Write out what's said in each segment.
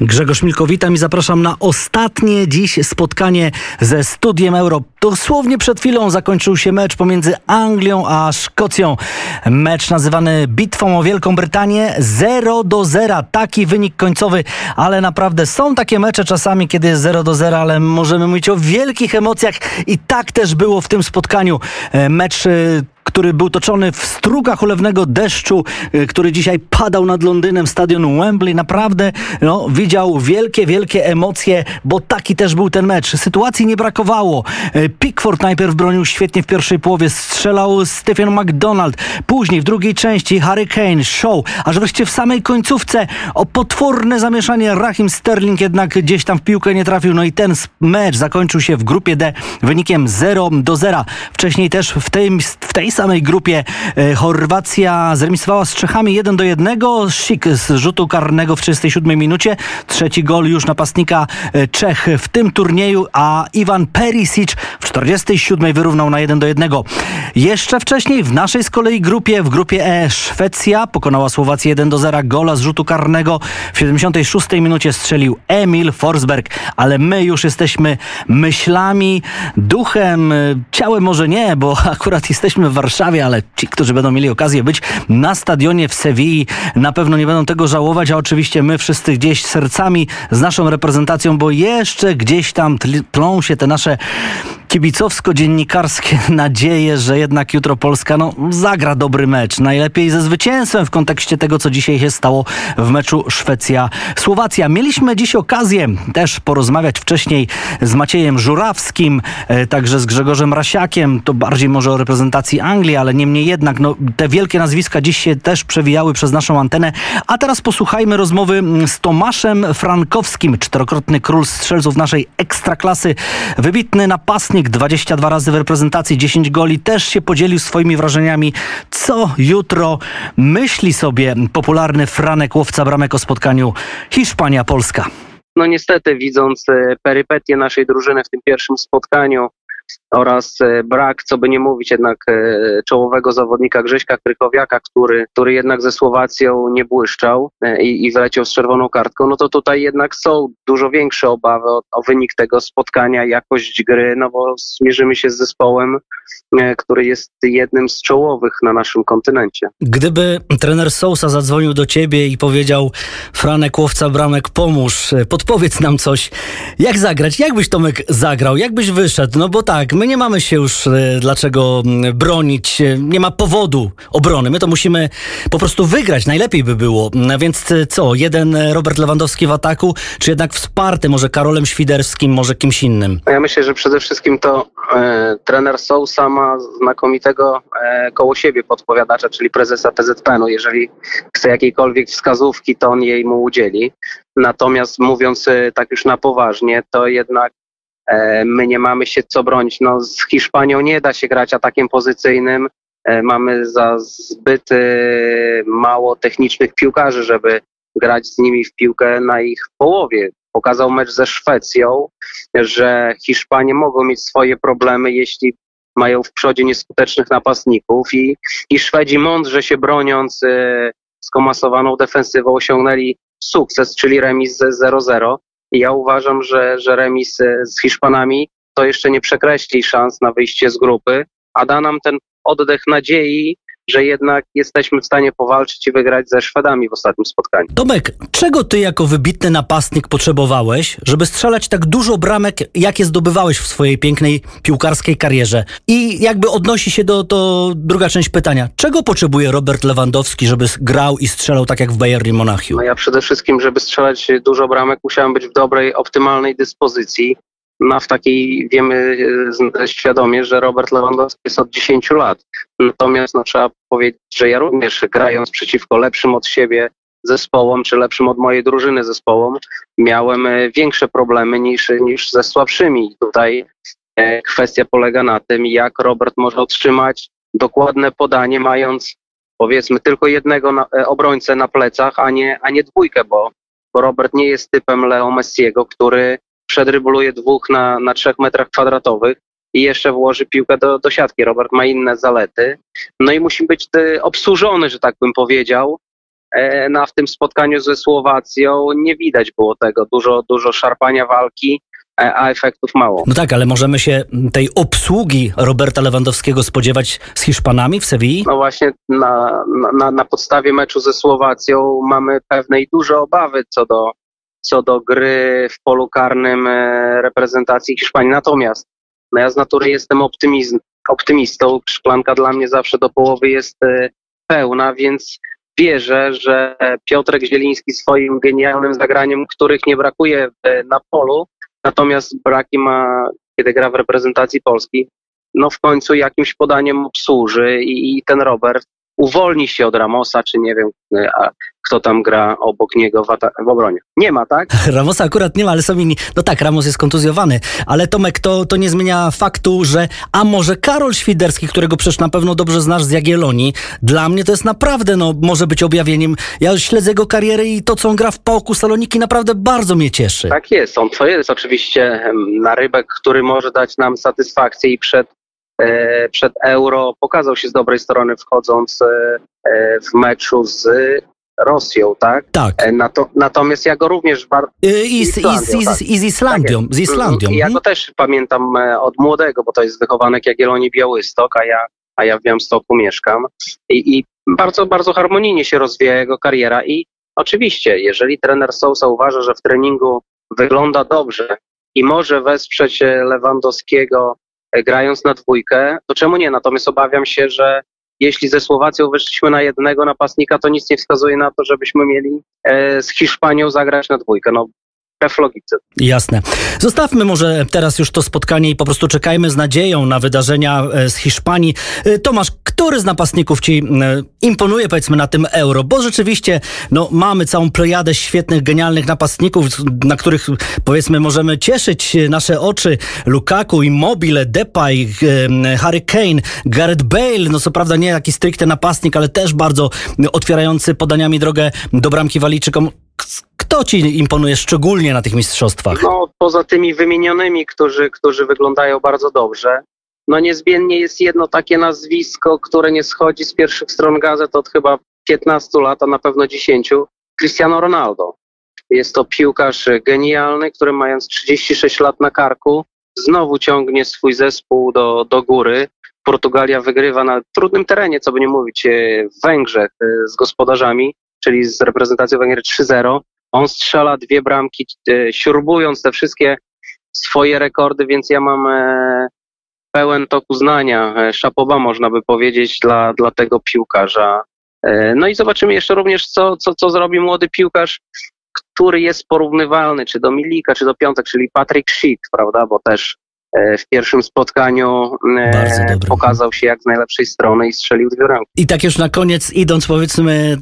Grzegorz Milko, witam i zapraszam na ostatnie dziś spotkanie ze Studiem Euro. Dosłownie przed chwilą zakończył się mecz pomiędzy Anglią a Szkocją. Mecz nazywany bitwą o Wielką Brytanię 0 do 0. Taki wynik końcowy, ale naprawdę są takie mecze czasami, kiedy jest 0 do 0, ale możemy mówić o wielkich emocjach i tak też było w tym spotkaniu. E, mecz e, który był toczony w strugach ulewnego deszczu, y, który dzisiaj padał nad Londynem, stadion Wembley. Naprawdę no, widział wielkie, wielkie emocje, bo taki też był ten mecz. Sytuacji nie brakowało. Y, Pickford najpierw bronił świetnie w pierwszej połowie, strzelał Stephen McDonald. Później w drugiej części Harry Kane, Show, aż wreszcie w samej końcówce o potworne zamieszanie Rahim Sterling jednak gdzieś tam w piłkę nie trafił. No i ten mecz zakończył się w grupie D wynikiem 0 do 0. Wcześniej też w tej, w tej samej grupie e, Chorwacja zremisowała z Czechami 1 do 1. Sik z rzutu karnego w 37 minucie. Trzeci gol już napastnika e, Czech w tym turnieju, a Iwan Perisic w 47 wyrównał na 1 do 1. Jeszcze wcześniej w naszej z kolei grupie, w grupie E Szwecja pokonała Słowację 1 do 0. Gola z rzutu karnego w 76 minucie strzelił Emil Forsberg, ale my już jesteśmy myślami, duchem, e, ciałem może nie, bo akurat jesteśmy w Warszawie, ale ci, którzy będą mieli okazję być na stadionie w Sewilli, na pewno nie będą tego żałować, a oczywiście my wszyscy gdzieś sercami z naszą reprezentacją, bo jeszcze gdzieś tam tlą się te nasze kibicowsko-dziennikarskie nadzieje, że jednak jutro Polska no, zagra dobry mecz. Najlepiej ze zwycięstwem w kontekście tego, co dzisiaj się stało w meczu Szwecja-Słowacja. Mieliśmy dziś okazję też porozmawiać wcześniej z Maciejem Żurawskim, e, także z Grzegorzem Rasiakiem. To bardziej może o reprezentacji Anglii, ale niemniej jednak no, te wielkie nazwiska dziś się też przewijały przez naszą antenę. A teraz posłuchajmy rozmowy z Tomaszem Frankowskim, czterokrotny król strzelców naszej ekstraklasy, wybitny napastnik, 22 razy w reprezentacji, 10 goli, też się podzielił swoimi wrażeniami, co jutro myśli sobie popularny Franek Łowca Bramek o spotkaniu Hiszpania-Polska. No niestety, widząc e, perypetie naszej drużyny w tym pierwszym spotkaniu, oraz e, brak, co by nie mówić, jednak e, czołowego zawodnika Grześka Krychowiaka, który, który jednak ze Słowacją nie błyszczał e, i, i wleciał z czerwoną kartką, no to tutaj jednak są dużo większe obawy o, o wynik tego spotkania, jakość gry, no bo zmierzymy się z zespołem, który jest jednym z czołowych na naszym kontynencie. Gdyby trener Sousa zadzwonił do ciebie i powiedział Franek Łowca Bramek, pomóż, podpowiedz nam coś, jak zagrać, jak byś Tomek zagrał, jak byś wyszedł, no bo tak, my nie mamy się już e, dlaczego bronić, e, nie ma powodu obrony. My to musimy po prostu wygrać, najlepiej by było. Więc e, co, jeden Robert Lewandowski w ataku, czy jednak wsparty może Karolem Świderskim, może kimś innym? Ja myślę, że przede wszystkim to e, trener Sousa ma znakomitego e, koło siebie podpowiadacza, czyli prezesa PZPN-u. Jeżeli chce jakiejkolwiek wskazówki, to on jej mu udzieli. Natomiast mówiąc tak już na poważnie, to jednak my nie mamy się co bronić. No, z Hiszpanią nie da się grać atakiem pozycyjnym. E, mamy za zbyt mało technicznych piłkarzy, żeby grać z nimi w piłkę na ich połowie. Pokazał mecz ze Szwecją, że Hiszpanie mogą mieć swoje problemy, jeśli mają w przodzie nieskutecznych napastników i, i Szwedzi mądrze się broniąc e, skomasowaną defensywą osiągnęli sukces, czyli remis 0-0. Ja uważam, że, że remis e, z Hiszpanami to jeszcze nie przekreśli szans na wyjście z grupy, a da nam ten oddech nadziei, że jednak jesteśmy w stanie powalczyć i wygrać ze Szwedami w ostatnim spotkaniu. Tomek, czego ty jako wybitny napastnik potrzebowałeś, żeby strzelać tak dużo bramek, jakie zdobywałeś w swojej pięknej piłkarskiej karierze? I jakby odnosi się do, do druga część pytania. Czego potrzebuje Robert Lewandowski, żeby grał i strzelał tak jak w Bayernie Monachium? No ja przede wszystkim, żeby strzelać dużo bramek, musiałem być w dobrej, optymalnej dyspozycji no w takiej wiemy e, świadomie, że Robert Lewandowski jest od 10 lat. Natomiast no, trzeba powiedzieć, że ja również grając przeciwko lepszym od siebie zespołom, czy lepszym od mojej drużyny zespołom, miałem e, większe problemy niż, niż ze słabszymi. Tutaj e, kwestia polega na tym, jak Robert może otrzymać dokładne podanie, mając powiedzmy tylko jednego na, obrońcę na plecach, a nie, a nie dwójkę, bo, bo Robert nie jest typem Leo Messiego, który przedrybuluje dwóch na, na trzech metrach kwadratowych i jeszcze włoży piłkę do, do siatki. Robert ma inne zalety. No i musi być y, obsłużony, że tak bym powiedział. E, no, a w tym spotkaniu ze Słowacją nie widać było tego. Dużo, dużo szarpania walki, e, a efektów mało. No tak, ale możemy się tej obsługi Roberta Lewandowskiego spodziewać z Hiszpanami w Sewilli? No właśnie na, na, na podstawie meczu ze Słowacją mamy pewne i duże obawy co do, co do gry w polu karnym e, reprezentacji Hiszpanii. Natomiast no ja z natury jestem optymizm, optymistą. Szklanka dla mnie zawsze do połowy jest pełna, więc wierzę, że Piotrek Zieliński swoim genialnym zagraniem, których nie brakuje na polu, natomiast braki ma, kiedy gra w reprezentacji Polski, no w końcu jakimś podaniem obsłuży i, i ten Robert uwolni się od Ramosa, czy nie wiem, kto tam gra obok niego w, w, obronie. Nie ma, tak? Ramosa akurat nie ma, ale są inni. No tak, Ramos jest kontuzjowany, ale Tomek, to, to nie zmienia faktu, że a może Karol Świderski, którego przecież na pewno dobrze znasz z Jagiellonii, dla mnie to jest naprawdę, no może być objawieniem. Ja śledzę jego karierę i to, co on gra w pałku Saloniki naprawdę bardzo mnie cieszy. Tak jest, on to jest oczywiście narybek, który może dać nam satysfakcję i przed E, przed Euro pokazał się z dobrej strony wchodząc e, e, w meczu z Rosją, tak? Tak. Nato, natomiast ja go również bardzo... I, z, Islandią, i, z, tak. i z Islandią. Tak z Islandią. Ja mhm. go też pamiętam od młodego, bo to jest wychowanek Jagiellonii Białystok, a ja, a ja w Białymstoku mieszkam. I, I bardzo, bardzo harmonijnie się rozwija jego kariera i oczywiście, jeżeli trener Sousa uważa, że w treningu wygląda dobrze i może wesprzeć Lewandowskiego grając na dwójkę, to czemu nie? Natomiast obawiam się, że jeśli ze Słowacją wyszliśmy na jednego napastnika, to nic nie wskazuje na to, żebyśmy mieli e, z Hiszpanią zagrać na dwójkę. No, w logice. Jasne. Zostawmy może teraz już to spotkanie i po prostu czekajmy z nadzieją na wydarzenia e, z Hiszpanii. E, Tomasz, który z napastników ci e, imponuje powiedzmy na tym euro? Bo rzeczywiście no, mamy całą plejadę świetnych, genialnych napastników, na których powiedzmy możemy cieszyć nasze oczy. Lukaku, Immobile, Depay, Harry Kane, Gareth Bale, no co prawda nie taki stricte napastnik, ale też bardzo otwierający podaniami drogę do bramki Walijczykom. Kto ci imponuje szczególnie na tych mistrzostwach? No, poza tymi wymienionymi, którzy, którzy wyglądają bardzo dobrze, no niezmiennie jest jedno takie nazwisko, które nie schodzi z pierwszych stron gazet od chyba 15 lat, a na pewno 10. Cristiano Ronaldo. Jest to piłkarz genialny, który mając 36 lat na karku, znowu ciągnie swój zespół do, do góry. Portugalia wygrywa na trudnym terenie, co by nie mówić, e, w Węgrzech e, z gospodarzami, czyli z reprezentacją Węgier 3-0. On strzela dwie bramki, e, śrubując te wszystkie swoje rekordy, więc ja mam e, pełen tok uznania, e, szapoba można by powiedzieć dla, dla tego piłkarza. No i zobaczymy jeszcze również, co, co, co zrobi młody piłkarz, który jest porównywalny, czy do Milika, czy do Piątek, czyli Patrick Schick, prawda, bo też w pierwszym spotkaniu pokazał się jak z najlepszej strony i strzelił dwie bramki. I tak już na koniec, idąc powiedzmy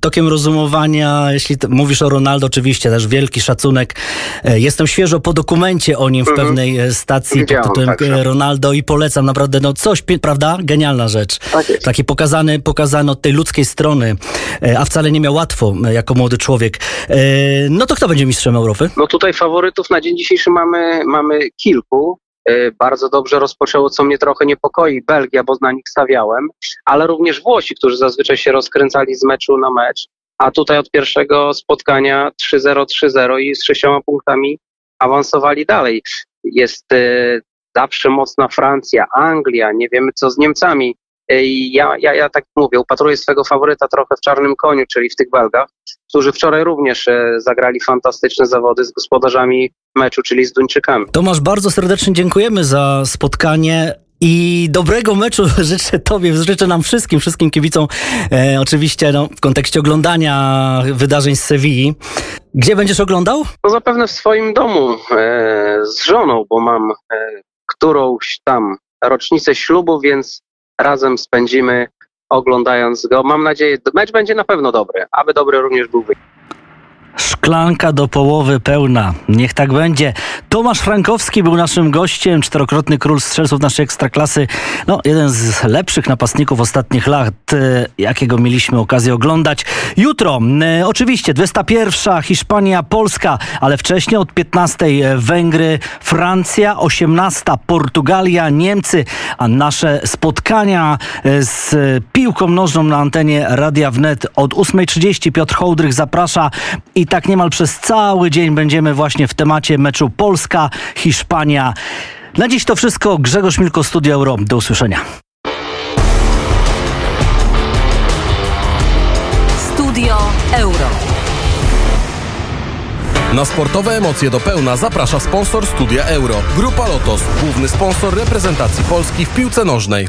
tokiem rozumowania, jeśli mówisz o Ronaldo, oczywiście też wielki szacunek. E, jestem świeżo po dokumencie o nim w mhm. pewnej e, stacji pod tytułem tak, Ronaldo i polecam naprawdę, no coś, prawda? Genialna rzecz. Tak Taki pokazany, pokazany od tej ludzkiej strony, e, a wcale nie miał łatwo jako młody człowiek. No to kto będzie mistrzem Europy? No tutaj faworytów na dzień dzisiejszy mamy, mamy kilku. Y, bardzo dobrze rozpoczęło, co mnie trochę niepokoi, Belgia, bo na nich stawiałem, ale również Włosi, którzy zazwyczaj się rozkręcali z meczu na mecz, a tutaj od pierwszego spotkania 3-0, 3-0 i z sześcioma punktami awansowali dalej. Jest y, zawsze mocna Francja, Anglia, nie wiemy co z Niemcami. Ja, ja, ja tak mówię, upatruję swego faworyta trochę w czarnym koniu, czyli w tych Belgach, którzy wczoraj również e, zagrali fantastyczne zawody z gospodarzami meczu, czyli z Duńczykami. Tomasz, bardzo serdecznie dziękujemy za spotkanie. I dobrego meczu życzę Tobie, życzę nam wszystkim, wszystkim kibicom, e, oczywiście no, w kontekście oglądania wydarzeń z Sewilli. Gdzie będziesz oglądał? No zapewne w swoim domu e, z żoną, bo mam e, którąś tam rocznicę ślubu, więc razem spędzimy oglądając go. Mam nadzieję, mecz będzie na pewno dobry, aby dobry również był wynik. Szklanka do połowy pełna. Niech tak będzie. Tomasz Frankowski był naszym gościem, czterokrotny król strzelców naszej ekstraklasy. No, jeden z lepszych napastników ostatnich lat, e, jakiego mieliśmy okazję oglądać. Jutro, e, oczywiście, 21. Hiszpania, Polska, ale wcześniej od 15. Węgry, Francja, 18. Portugalia, Niemcy, a nasze spotkania e, z piłką nożną na antenie Radia Wnet od 8.30 Piotr Hołdrych zaprasza i tak niemal przez cały dzień będziemy właśnie w temacie meczu Polska-Hiszpania. Na dziś to wszystko. Grzegorz Milko, Studio Euro. Do usłyszenia. Studio Euro. Na sportowe emocje do pełna zaprasza sponsor Studia Euro. Grupa Lotos, główny sponsor reprezentacji Polski w piłce nożnej.